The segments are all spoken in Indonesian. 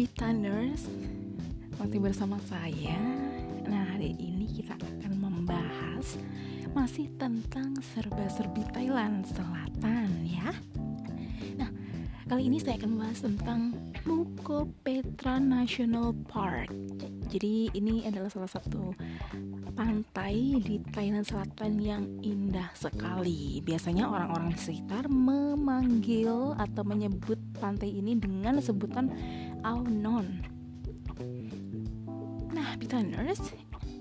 Bitanders Masih bersama saya. Nah hari ini kita akan membahas Masih tentang serba-serbi Thailand Selatan ya kali ini saya akan membahas tentang Muko Petra National Park Jadi ini adalah salah satu pantai di Thailand Selatan yang indah sekali. Biasanya orang-orang di sekitar memanggil atau menyebut pantai ini dengan sebutan Aunon. Nah, Bitaners,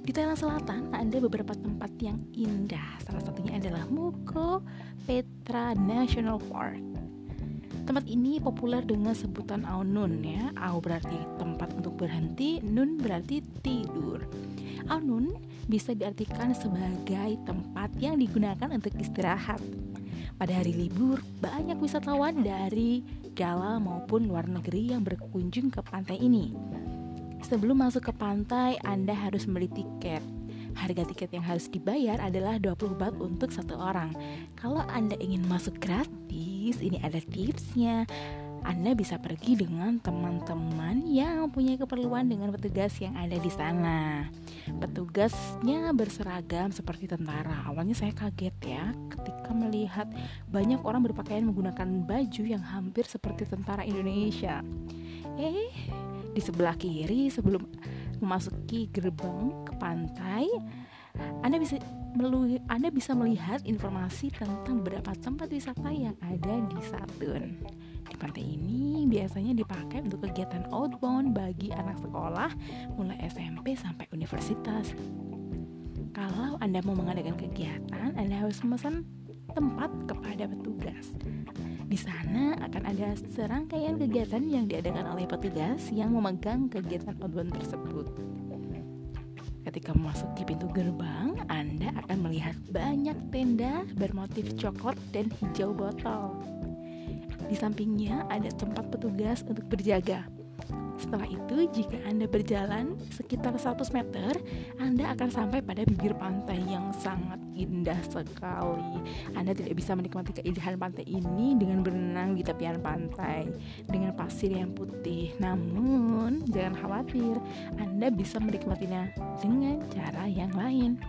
di Thailand Selatan ada beberapa tempat yang indah. Salah satunya adalah Muko Petra National Park. Tempat ini populer dengan sebutan Aunun ya. Au berarti tempat untuk berhenti, Nun berarti tidur. Aunun bisa diartikan sebagai tempat yang digunakan untuk istirahat. Pada hari libur, banyak wisatawan dari dalam maupun luar negeri yang berkunjung ke pantai ini. Sebelum masuk ke pantai, Anda harus membeli tiket. Harga tiket yang harus dibayar adalah 20 baht untuk satu orang. Kalau Anda ingin masuk gratis, ini ada tipsnya. Anda bisa pergi dengan teman-teman yang punya keperluan dengan petugas yang ada di sana. Petugasnya berseragam seperti tentara. Awalnya saya kaget ya ketika melihat banyak orang berpakaian menggunakan baju yang hampir seperti tentara Indonesia. Eh, di sebelah kiri sebelum memasuki gerbang ke pantai, Anda bisa anda bisa melihat informasi tentang beberapa tempat wisata yang ada di Satun. Di pantai ini biasanya dipakai untuk kegiatan outbound bagi anak sekolah mulai SMP sampai universitas. Kalau Anda mau mengadakan kegiatan, Anda harus memesan tempat kepada petugas. Di sana akan ada serangkaian kegiatan yang diadakan oleh petugas yang memegang kegiatan outbound tersebut. Ketika memasuki pintu gerbang, Anda akan melihat banyak tenda bermotif coklat dan hijau botol. Di sampingnya ada tempat petugas untuk berjaga. Setelah itu, jika Anda berjalan sekitar 100 meter, Anda akan sampai pada bibir pantai yang sangat indah sekali. Anda tidak bisa menikmati keindahan pantai ini dengan berenang di tepian pantai dengan pasir yang putih. Namun, jangan khawatir, Anda bisa menikmatinya dengan cara yang lain.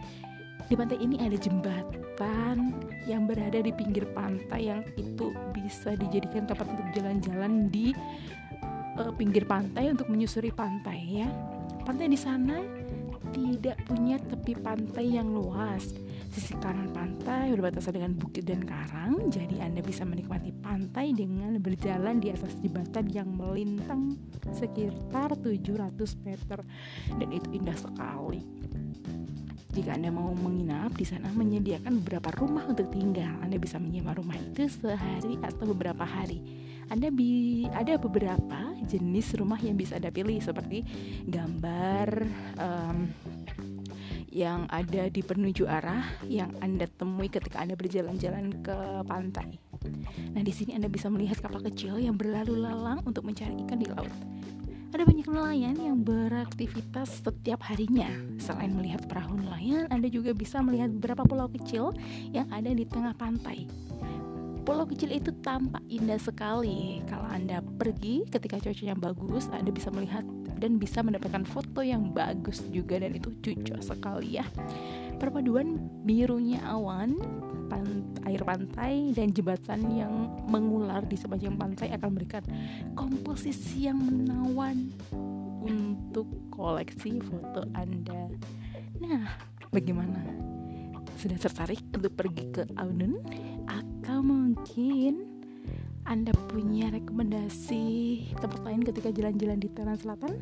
Di pantai ini ada jembatan yang berada di pinggir pantai yang itu bisa dijadikan tempat untuk jalan-jalan di uh, pinggir pantai untuk menyusuri pantai ya. Pantai di sana tidak punya tepi pantai yang luas. Sisi kanan pantai berbatasan dengan bukit dan karang, jadi Anda bisa menikmati pantai dengan berjalan di atas jembatan yang melintang sekitar 700 meter dan itu indah sekali. Jika Anda mau menginap di sana menyediakan beberapa rumah untuk tinggal. Anda bisa menyewa rumah itu sehari atau beberapa hari. Anda bi ada beberapa jenis rumah yang bisa Anda pilih seperti gambar um, yang ada di penuju arah yang Anda temui ketika Anda berjalan-jalan ke pantai. Nah, di sini Anda bisa melihat kapal kecil yang berlalu lalang untuk mencari ikan di laut. Ada banyak nelayan yang beraktivitas setiap harinya. Selain melihat perahu nelayan, Anda juga bisa melihat beberapa pulau kecil yang ada di tengah pantai. Pulau kecil itu tampak indah sekali. Kalau Anda pergi ketika cuacanya bagus, Anda bisa melihat dan bisa mendapatkan foto yang bagus juga dan itu cocok sekali ya. Perpaduan birunya awan, pan air pantai dan jembatan yang mengular di sepanjang pantai akan memberikan komposisi yang menawan untuk koleksi foto Anda. Nah, bagaimana? Sudah tertarik untuk pergi ke Aunun? Mungkin Anda punya rekomendasi tempat lain ketika jalan-jalan di Thailand Selatan?